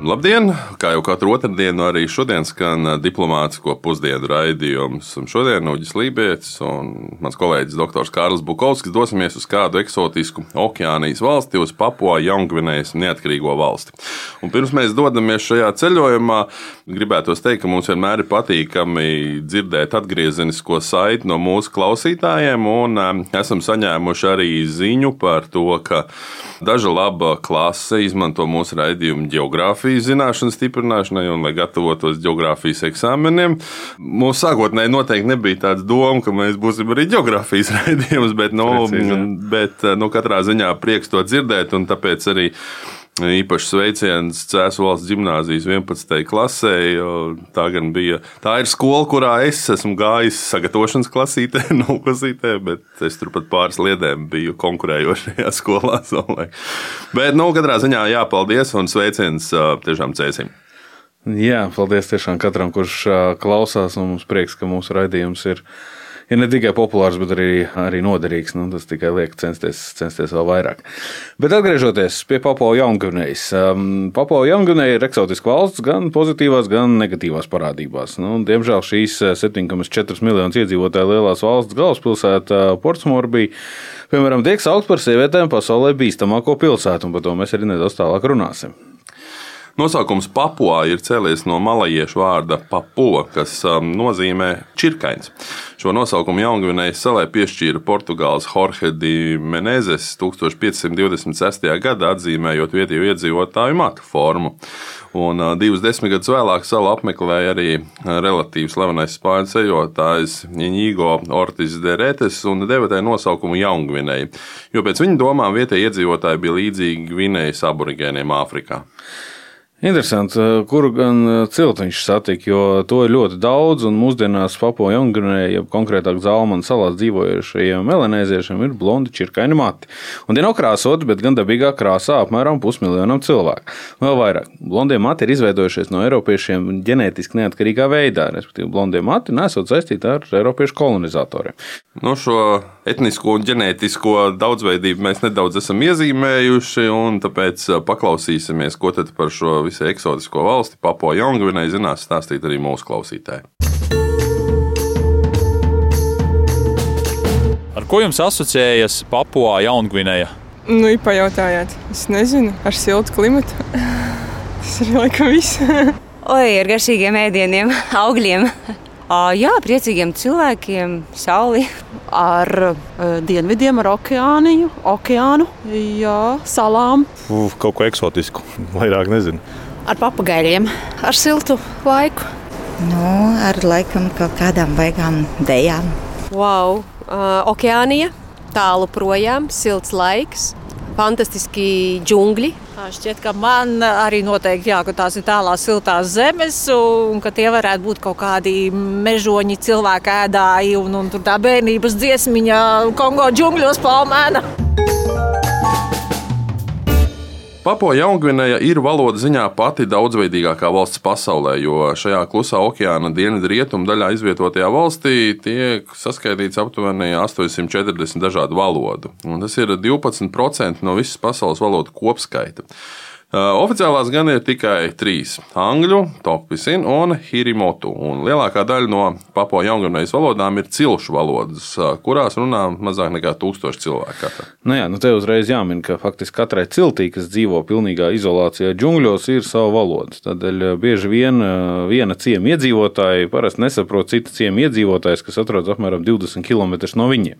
Labdien! Kā jau katru otrdienu, arī šodien skan diplomātsko pusdienu raidījums. Un šodien Uģis Lībijams un mans kolēģis Dr. Kārlis Bukovskis dosimies uz kādu eksotisku okeānijas valsti, uz Papua Jaungvinējas neatkarīgo valsti. Un pirms mēs dodamies šajā ceļojumā, gribētos teikt, ka mums vienmēr ir patīkami dzirdēt atgriezenisko saiti no mūsu klausītājiem, un esam saņēmuši arī ziņu par to, ka daža laba klase izmanto mūsu raidījumu geogrāfiju geogrāfijas zināšanu stiprināšanai un lai gatavotos geogrāfijas eksāmeniem. Mums sākotnēji noteikti nebija tāds doma, ka mēs būsim arī geogrāfijas raidījums, bet, nu, bet nu, katrā ziņā prieks to dzirdēt un tāpēc arī. Īpaši sveiciens Cēzu valsts gimnāzijas 11. klasē. Tā gan bija. Tā ir skola, kurā es esmu gājis sagatavošanas klasītē, noklasītē, bet es turpat pāris lietēm biju konkurējošajā skolā. Bet, nu, katrā ziņā jāpaldies un sveiciens tiešām cēsim. Jā, paldies tiešām katram, kurš klausās. Mums prieks, ka mūsu raidījums ir ir ne tikai populārs, bet arī, arī noderīgs. Nu, tas tikai liek censties, censties vēl vairāk. Bet atgriežoties pie Papua Jaungvinējas. Um, Papua Jaungvinēja ir eksotiska valsts gan pozitīvās, gan negatīvās parādībās. Nu, diemžēl šīs 7,4 uh, miljonus iedzīvotāju lielās valsts galvaspilsēta uh, Portsmorbija, piemēram, tiek saukt par sievietēm pasaulē bīstamāko pilsētu, un par to mēs arī nedaudz tālāk runāsim. Nosaukums Papua ir cēlies no malajiešu vārda papua, kas um, nozīmē čirkains. Šo nosaukumu Jaungvinējas salai piešķīra Portugāles Jorge de Menezes 1526. gadā, atzīmējot vietējo iedzīvotāju matu formu. Un uh, divus desmitgadus vēlāk salu apmeklēja arī relatīvi slavenais spāņu ceļotājs Inigo Ortiz de Retes un deva tai nosaukumu Jaungvinēja, jo pēc viņa domām vietējie iedzīvotāji bija līdzīgi Gvinējas aborigēniem Āfrikā. Interesanti, eh, kuru gan eh, cilti viņš satika, jo to ir ļoti daudz. Un mūsdienās Papua Jaungrinē, ja konkrētāk Zalmanas salās dzīvojušajiem melanēziešiem, ir blondi čirkaini mati. Un tie nav krāsoti, bet gan dabīgā krāsā apmēram pusmiljonam cilvēku. Vēl vairāk, blondie mati ir izveidojušies no eiropiešiem ģenētiski neatkarīgā veidā, respektīvi, blondie mati nesot saistīti ar eiropiešu kolonizatoriem. No šo etnisko un ģenētisko daudzveidību mēs nedaudz esam iezīmējuši, un tāpēc uh, paklausīsimies, ko tad par šo visai eksotisko valsti, Papua Jaungvinai, zinās stāstīt arī mūsu klausītāji. Ar ko jums asociējas Papua Jaungvinēja? Nu, pajautājāt, es nezinu, ar siltu klimatu. Tas ir laikam viss. Oi, ar garšīgiem ēdieniem, augļiem. Jā, priecīgiem cilvēkiem, sauli. Ar dienvidiem, ar okeāniju, okeānu, jā, salām. Uf, kaut ko eksotisku, vairāk nezinu. Ar papagaļiem, ar siltu laiku. Nu, ar laikam kaut kādām baigām dejām. Wow, uh, okeānija, tālu projām, silts laiks, fantastiski džungļi Šķiet, ka man arī noteikti jā, ka tās ir tālās siltās zemes, un ka tie varētu būt kaut kādi mežoņi, cilvēku ēdāji, un, un tur tā bērnības dziesmiņa Kongo džungļos palmēna. Papua Jaungvinēja ir valodas ziņā pati daudzveidīgākā valsts pasaulē, jo šajā klusā okeāna dienvidu rietumu daļā izvietotajā valstī tiek saskaitīts aptuveni 840 dažādu valodu. Un tas ir 12% no visas pasaules valodu kopskaita. Uh, oficiālās gan ir tikai trīs - angļu, tokpisin un hirimotu. Un lielākā daļa no papo jaungurnējas valodām ir cilšu valodas, uh, kurās runā mazāk nekā tūkstoši cilvēku. Nu jā, nu te uzreiz jāmin, ka faktiski katrai ciltī, kas dzīvo pilnīgā izolācijā džungļos, ir sava valoda. Tādēļ uh, bieži vien viena ciema iedzīvotāja parasti nesaprot citu ciemu iedzīvotājs, kas atrodas apmēram 20 km no viņiem.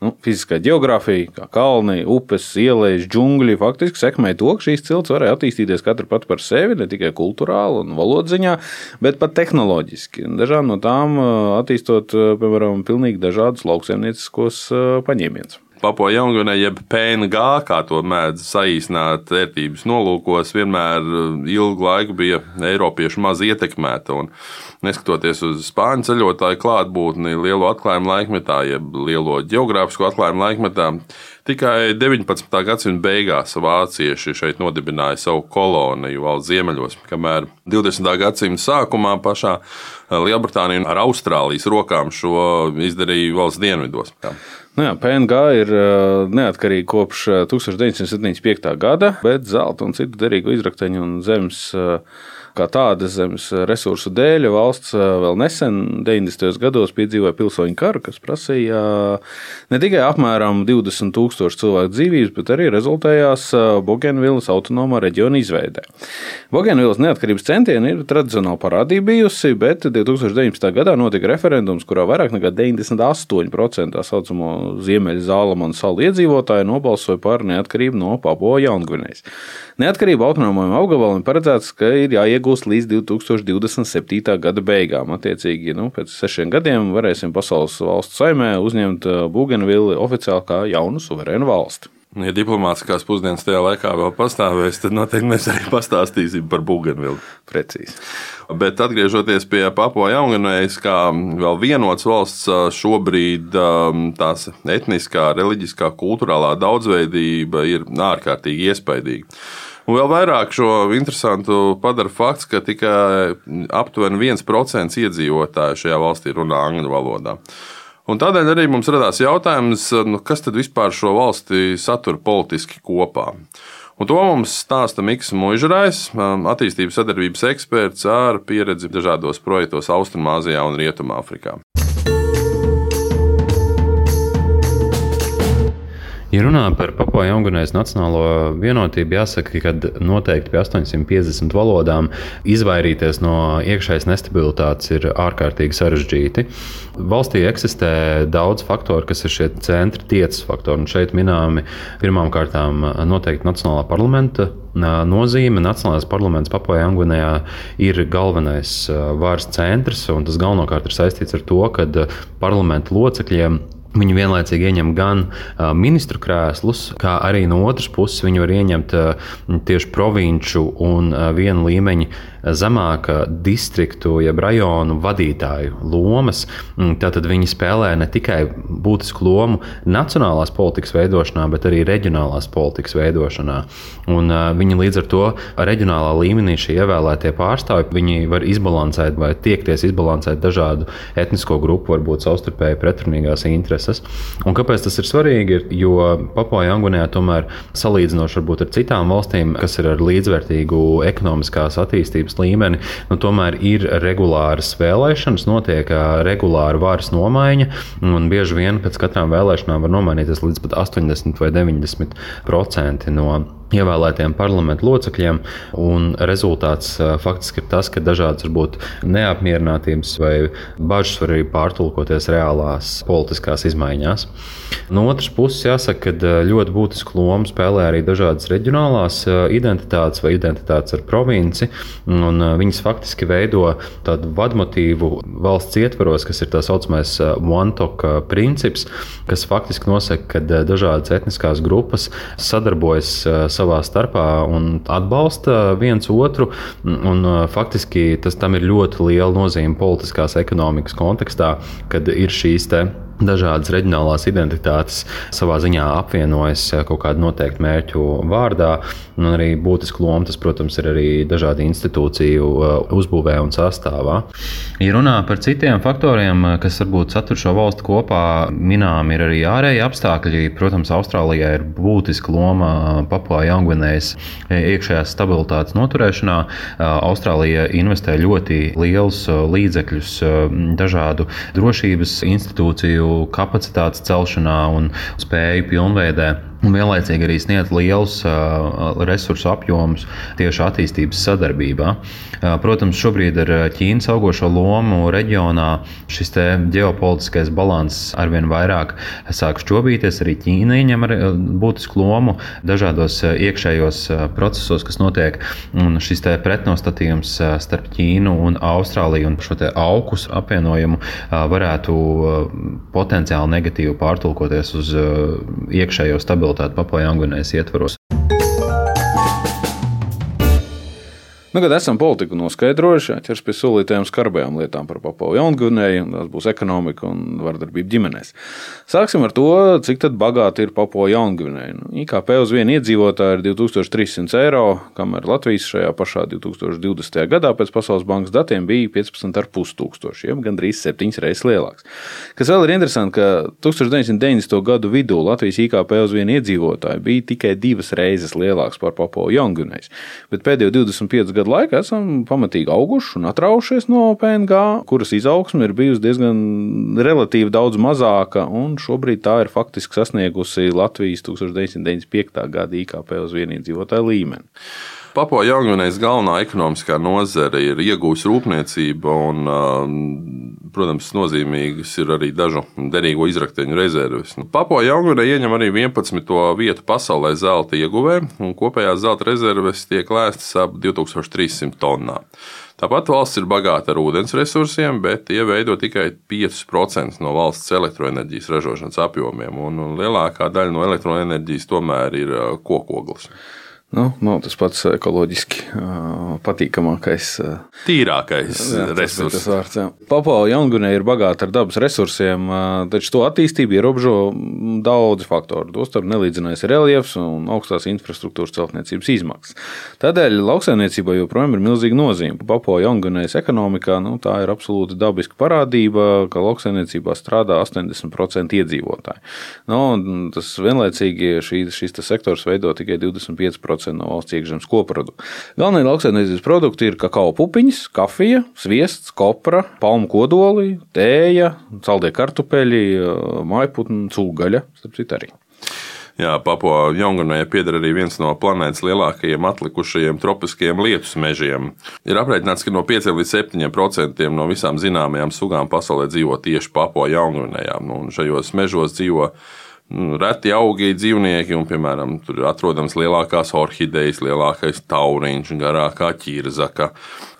Nu, fiziskā geogrāfija, kā kalni, upes, ielas, džungļi, faktiski sekmē to, ka šīs cilts varēja attīstīties katra pat par sevi, ne tikai kultūrāli un valodziņā, bet pat tehnoloģiski. Dažām no tām attīstot, piemēram, pilnīgi dažādus lauksaimnieciskos paņēmienus. Papua Jaungvinē, jeb PNG, kā to mēdz saīsināt vērtības nolūkos, vienmēr ilgu laiku bija Eiropiešu maz ietekmēta. Un, neskatoties uz spāņu ceļotāju klātbūtni lielo atklājumu laikmetā, jeb lielo geogrāfisko atklājumu laikmetā, Tikai 19. gadsimta beigās vācieši šeit nodibināja savu koloniju valsts ziemeļos, kamēr 20. gadsimta sākumā pašā Lielbritānija ar Austrālijas rokām šo izdarīja valsts dienvidos. Jā. Nu jā, PNG ir neatkarīga kopš 1975. gada, bet zelta un citu derīgu izrakteņu un zemes kā tādas zemes resursu dēļ valsts vēl nesen, 90. gados, piedzīvoja pilsoņu karu, kas prasīja ne tikai apmēram 20 tūkstošu cilvēku dzīvības, bet arī rezultējās Bogenvilas autonomā reģiona izveidē. Bogenvilas neatkarības centieni ir tradicionāli parādība bijusi, bet 2019. gadā notika referendums, kurā vairāk nekā 98% tā saucamo Ziemeļa Zālamana salu iedzīvotāju nobalsoja par neatkarību no Papua Jaungvinējas. Neatkarība autonomajam apgabalam paredzēts, ka ir jāiegūst līdz 2027. gada beigām. Attiecīgi, nu, pēc sešiem gadiem varēsim pasaules valstu saimē uzņemt Bugenvili oficiāli kā jaunu suverēnu valsti. Ja diplomātiskās pusdienas tajā laikā vēl pastāvēs, tad noteikti mēs arī pastāstīsim par Bugenvilu. Precīzi. Bet atgriežoties pie Papua Jaungvinējas, kā vēl vienots valsts, šobrīd tās etniskā, reliģiskā, kultūrālā daudzveidība ir ārkārtīgi iespaidīga. Un vēl vairāk šo interesantu padara fakts, ka tikai aptuveni 1% iedzīvotāju šajā valstī runā angļu valodā. Un tādēļ arī mums radās jautājums, nu, kas tad vispār šo valsti satur politiski kopā. Un to mums stāsta Mikls Mūžrais, attīstības sadarbības eksperts ar pieredzi dažādos projektos Austrumāzijā un Rietumāfrikā. Ja runā par Papua Jaungvinējas nacionālo vienotību, jāsaka, ka noteikti pie 850 valodām izvairīties no iekšējas nestabilitātes ir ārkārtīgi sarežģīti. Valstī eksistē daudz faktoru, kas ir šie centri tiecas faktori. Un šeit minēmi pirmām kārtām noteikti Nacionālā parlamenta nozīme. Nacionālais parlaments Papua Jaungvinējā ir galvenais varas centrs, un tas galvenokārt ir saistīts ar to, ka parlamenta locekļiem Viņi vienlaicīgi ieņem gan ministru krēslus, kā arī no otras puses viņi var ieņemt tieši provinču un vienu līmeņu zemāka distriktu, jeb rajonu vadītāju lomas. Mm, tātad viņi spēlē ne tikai būtisku lomu nacionālās politikas veidošanā, bet arī reģionālās politikas veidošanā. Un, viņi līdz ar to reģionālā līmenī šie ievēlētie pārstāvji, var izbalansēt vai tiekties izbalansēt dažādu etnisko grupu, varbūt savstarpēji pretrunīgās intereses. Un kāpēc tas ir svarīgi? Ir, jo Papua Jaungunijā tomēr salīdzinoši ar citām valstīm, kas ir ar līdzvērtīgu ekonomiskās attīstības līmeni, nu, tomēr ir regulāras vēlēšanas, notiek regulāra varas nomaiņa, un bieži vien pēc katrām vēlēšanām var nomainīties līdz pat 80 vai 90 procenti no ievēlētiem parlamentu locekļiem. Rezultāts faktiski ir tas, ka dažādas varbūt neapmierinātības vai bažas var arī pārtulkoties reālās politiskās izmaiņās. No otras puses, jāsaka, ka ļoti būtisku lomu spēlē arī dažādas reģionālās identitātes vai identitātes ar provinci. Viņas faktiski veido tādu vadmotīvu valsts ietvaros, kas ir tā saucamais one-talk princips, kas faktiski nosaka, ka dažādas etniskās grupas sadarbojas savā starpā un atbalsta viens otru. Un, faktiski tas tam ir ļoti liela nozīme politiskās ekonomikas kontekstā, kad ir šīs dažādas reģionālās identitātes savā ziņā apvienojas kaut kādu noteiktu mērķu vārdā. Un arī būtisku lomu tas, protams, ir arī dažādu institūciju uh, uzbūvē un sastāvā. Ja runā par citiem faktoriem, uh, kas varbūt satur šo valstu kopā, minām ir arī ārēji apstākļi. Protams, Austrālijai ir būtiska loma Papua Jaungvinējas iekšējās stabilitātes noturēšanā. Austrālija investē ļoti lielus līdzekļus dažādu drošības institūciju kapacitātes celšanā un spēju pilnveidē un vienlaicīgi arī sniedz lielus uh, resursu apjomus tieši attīstības sadarbībā. Uh, protams, šobrīd ar Ķīnas augošo lomu reģionā šis ģeopolitiskais balanss arvien vairāk sāk šķobīties. Arī Ķīna ieņem ar, būtisku lomu dažādos iekšējos procesos, kas notiek. Un šis pretnostatījums starp Ķīnu un Austrāliju un šo augus apvienojumu varētu potenciāli negatīvi pārtulkoties uz iekšējo stabilitāti stabilitāti Papua Jaungvinējas ietvaros. Nu, kad esam politiku noskaidrojuši, ķers pie solītajām skarbajām lietām par Papavu Jaungvinēju, un tās būs ekonomika un vardarbība ģimenēs. Sāksim ar to, cik bagāti ir Papavu Jaungvinēja. Nu, IKP uz vienu iedzīvotāju ir 2300 eiro, kamēr Latvijas šajā pašā 2020. gadā pēc Pasaules bankas datiem bija 15,5 tūkstoši, jeb gandrīz septiņas reizes lielāks. Kas vēl ir interesanti, ka 1990. gadu vidū Latvijas IKP uz vienu iedzīvotāju bija tikai divas reizes lielāks par Papavu Jaungvinēju, bet pēdējo 25 gadu gadu laikā esam pamatīgi auguši un atraušies no PNG, kuras izaugsme ir bijusi diezgan relatīvi daudz mazāka, un šobrīd tā ir faktiski sasniegusi Latvijas 1995. gada IKP uz vienīdzīvotāju līmeni. Papua Jaungvinējas galvenā ekonomiskā nozare ir iegūs rūpniecība, un, protams, nozīmīgas ir arī dažu derīgo izrakteņu rezerves. Papua Jaungvinēja ieņem arī 11. vietu pasaulē zelta ieguvē, un kopējās zelta rezerves tiek lēstas ap 2300 tonnām. Tāpat valsts ir bagāta ar ūdens resursiem, bet tie veido tikai 5% no valsts elektroenerģijas ražošanas apjomiem, un lielākā daļa no elektroenerģijas tomēr ir kokoglis. Nu, nav tas pats ekoloģiski patīkamākais. Tīrākais resurss. Papua Jaungvinē ir bagāta ar dabas resursiem, taču to attīstību ierobežo daudzi faktori. Tostarp nelīdzinājis reliefs un augstās infrastruktūras celtniecības izmaksas. Tādēļ lauksaimniecībai joprojām ir milzīga nozīme. Papua Jaungvinējas ekonomikā nu, tā ir absolūti dabiska parādība, ka lauksaimniecībā strādā 80% iedzīvotāji. Nu, tas vienlaicīgi šī, šis sektors veido tikai 25% 10% no valsts iekšzemes koprodukta. Galvenie lauksaimniecības produkti ir kakao pupiņas, kafija, sviests, kopra, palmu kodoli, tēja, saldie kartupeļi, mājputnu, cūgaļa, starp citu arī. Jā, Papua Jaungvinējai pieder arī viens no planētas lielākajiem atlikušajiem tropiskajiem lietus mežiem. Ir aprēķināts, ka no 5 līdz 7% no visām zināmajām sugām pasaulē dzīvo tieši Papua Jaungvinējā. Nu, šajos mežos dzīvo reti augi dzīvnieki, un, piemēram, tur atrodams lielākās orhidejas, lielākais tauriņš, garākā ķirzaka,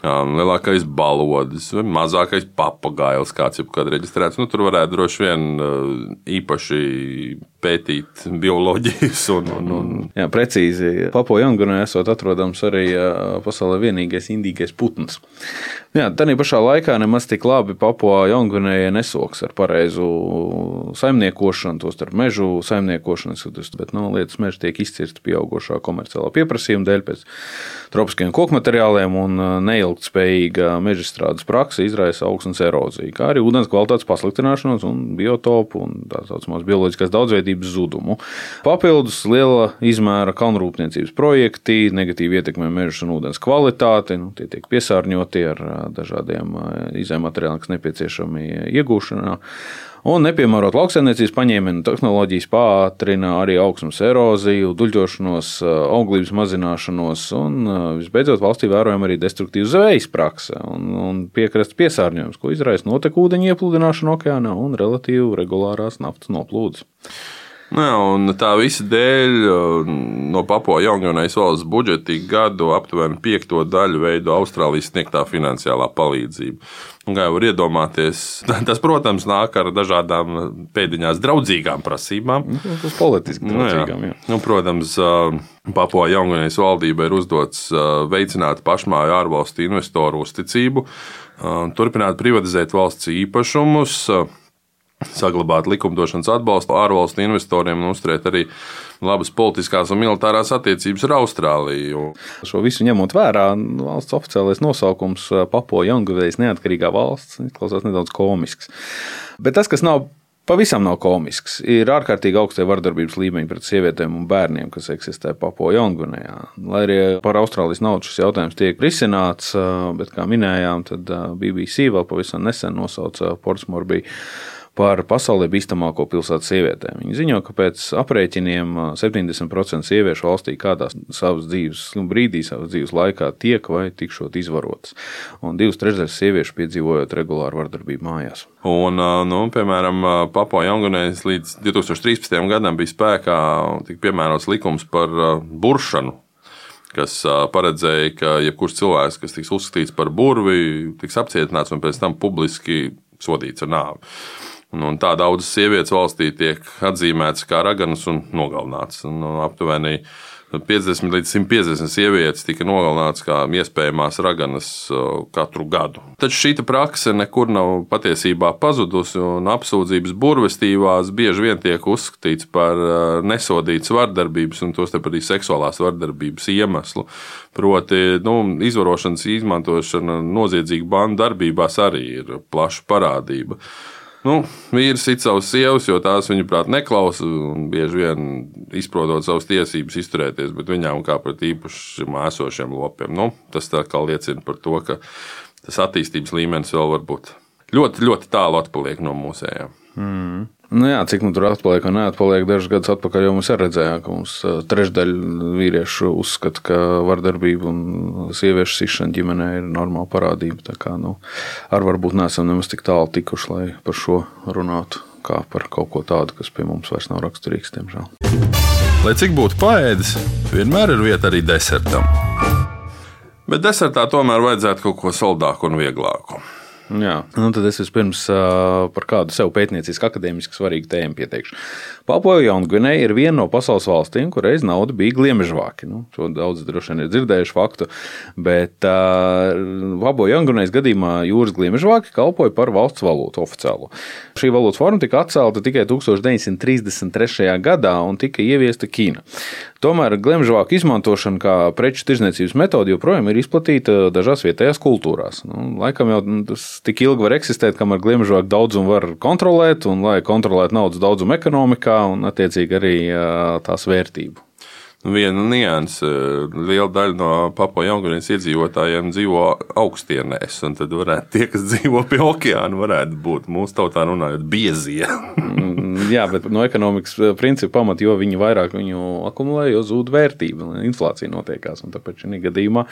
lielākais balodis, mazākais papagails, kāds jebkad reģistrēts. Nu, tur varētu droši vien īpaši pētīt bioloģijas. Un, un, un... Jā, precīzi. Papo Jaungurā esot atrodams arī pasaulē vienīgais indīgais putns. Jā, tā pašā laikā nemaz tik labi Papo Jaungurā nesoks ar pareizu saimniekošanu, to starp mežu saimniekošanas, bet nu, lietas meža tiek izcirsti pieaugušā komerciālā pieprasījuma dēļ pēc tropiskiem koku materiāliem un neilgtspējīga meža strādes praksa izraisa augstnes eroziju, kā arī ūdens kvalitātes pasliktināšanos un biotopu un tā saucamās bioloģiskās daudzveidības zudumu. Papildus liela izmēra kalnrūpniecības projekti negatīvi ietekmē mežus un ūdens kvalitāti. Nu, tie tiek piesārņoti ar dažādiem izējumateriāliem, kas nepieciešami iegūšanā. Un nepiemērot lauksaimniecības paņēmienu tehnoloģijas pātrina arī augsnes eroziju, duļķošanos, auglības mazināšanos, un visbeidzot valstī vērojama arī destruktīva zvejas prakse un, un piekrastes piesārņojums, ko izraisa notekūdeņa iepludināšana okeānā un relatīvi regulārās naftas noplūdes. Jā, un tā visa dēļ no Papua Jaungavijas valsts budžeta gadu aptuveni piekto daļu veido Austrālijas sniegtā finansiālā palīdzība. Un, kā jau var iedomāties, tas, protams, nāk ar dažādām pēdiņās draudzīgām prasībām. Nu, tas politiski draudzīgām, nu, jā. Nu, protams, Papua Jaungavijas valdība ir uzdots veicināt pašmāju ārvalstu investoru uzticību, turpināt privatizēt valsts īpašumus saglabāt likumdošanas atbalstu ārvalstu investoriem un uzturēt arī labas politiskās un militārās attiecības ar Austrāliju. Šo visu ņemot vērā, valsts oficiālais nosaukums Papua Jaungavējas neatkarīgā valsts izklausās nedaudz komisks. Bet tas, kas nav pavisam nav komisks. Ir ārkārtīgi augstie vardarbības līmeņi pret sievietēm un bērniem, kas eksistē Papua Jaungvinējā. Lai arī par Austrālijas naudu šis jautājums tiek risināts, bet, kā minējām, tad BBC vēl pavisam nesen nosauca Portsmouth par pasaulē bīstamāko pilsētu sievietēm. Viņi ziņo, ka pēc aprēķiniem 70% sieviešu valstī kādā savas dzīves brīdī, savas dzīves laikā tiek vai tikšot izvarotas. Un divas trešdaļas sieviešu piedzīvojot regulāru vardarbību mājās. Un, nu, piemēram, Papua Jaungunēs līdz 2013. gadam bija spēkā piemērots likums par buršanu kas paredzēja, ka jebkurš cilvēks, kas tiks uzskatīts par burvi, tiks apcietināts un pēc tam publiski sodīts ar nāvi. Un, un tā daudzas sievietes valstī tiek atzīmētas kā raganas un nogalinātas. Un, aptuveni 50 līdz 150 sievietes tika nogalinātas kā iespējamās raganas katru gadu. Taču šī prakse nekur nav patiesībā pazudusi, un apsūdzības burvestībās bieži vien tiek uzskatīts par nesodītas vardarbības, un tostarp arī seksuālās vardarbības iemeslu. Proti, nu, izvarošanas izmantošana noziedzīgu bandu darbībās arī ir plaša parādība. Nu, vīrs it savus sievas, jo tās viņa prāt neklausa un bieži vien izprotot savas tiesības izturēties, bet viņām kā pret īpašiem esošiem lopiem. Nu, tas tā kā liecina par to, ka tas attīstības līmenis vēl var būt ļoti, ļoti tālu atpaliek no mūsējām. Mm. Nu jā, cik nu tur atpaliek un neatpaliek, dažus gadus atpakaļ jau mums redzējām, ka mums trešdaļa vīriešu uzskata, ka vardarbība un sieviešu sišana ģimenē ir normāla parādība. Tā kā nu, ar varbūt neesam nemaz tik tālu tikuši, lai par šo runātu kā par kaut ko tādu, kas pie mums vairs nav raksturīgs, diemžēl. Lai cik būtu paēdis, vienmēr ir vieta arī desertam. Bet desertā tomēr vajadzētu kaut ko saldāku un vieglāku. Jā, nu tad es vispirms uh, par kādu sev pētniecisku, akadēmisku svarīgu tēmu pieteikšu. Papua Jaungvinēja ir viena no pasaules valstīm, kur reiz nauda bija gliemežvāki. Nu, šo daudz droši vien ir dzirdējuši faktu, bet uh, Papua Jaungvinējas gadījumā jūras gliemežvāki kalpoja par valsts valūtu oficiālo. Šī valūtas forma tika atcelta tikai 1933. gadā un tika ieviesta Ķīna. Tomēr glemžvāku izmantošana kā preču tirdzniecības metode joprojām ir izplatīta dažās vietējās kultūrās. Nu, laikam jau tas tik ilgi var eksistēt, kamēr glemžvāku daudzumu var kontrolēt, un lai kontrolētu naudas daudzumu ekonomikā un attiecīgi arī tās vērtību viena nianse. Liela daļa no Papua Jaungurijas iedzīvotājiem dzīvo augstienēs, un tad varētu tie, kas dzīvo pie okeāna, varētu būt mūsu tautā runājot biezie. Jā, bet no ekonomikas principa pamata, jo viņi vairāk viņu akumulē, jo zūd vērtība, inflācija notiekās. Tāpēc šī gadījumā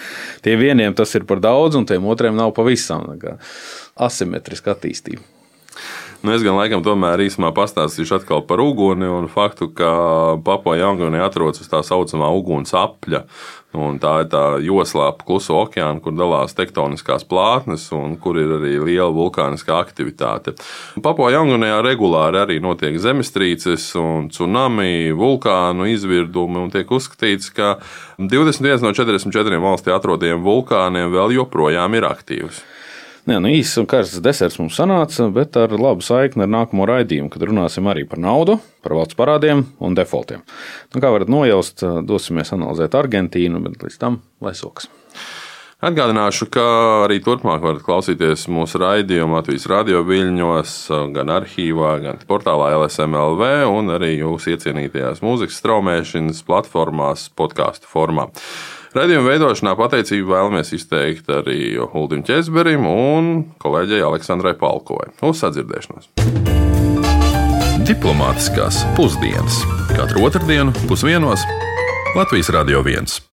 tie vieniem tas ir par daudz, un tiem otriem nav pavisam asimetriska attīstība. Nu, es gan laikam tomēr īsumā pastāstīšu atkal par uguni un faktu, ka Papua Jaungūnija atrodas uz tā saucamā uguns apļa. Un tā ir tā joslā ap kluso okeānu, kur dalās tektoniskās plātnes un kur ir arī liela vulkāniskā aktivitāte. Papua Jaungūnijā regulāri arī notiek zemestrīces un tsunami, vulkānu izvirdumi, tiek uzskatīts, ka 21 no 44 valstī atrodamiem vulkāniem vēl joprojām ir aktīvs. Jā, nu īsts un karsts deserts mums sanāca, bet ar labu saikni ar nākamo raidījumu, kad runāsim arī par naudu, par valsts parādiem un defaultiem. Nu, kā varat nojaust, dosimies analizēt Argentīnu, bet līdz tam lai soks. Atgādināšu, ka arī turpmāk varat klausīties mūsu raidījumu Latvijas radio viļņos, gan arhīvā, gan portālā LSMLV, un arī jūsu iecienītajās mūzikas straumēšanas platformās, podkāstu formā. Radījuma veidošanā pateicību vēlamies izteikt arī Huldim Česberim un kolēģei Aleksandrai Palkovai. Uz sadzirdēšanos! Diplomātiskās pusdienas katru otrdienu pusdienos Latvijas Radio 1.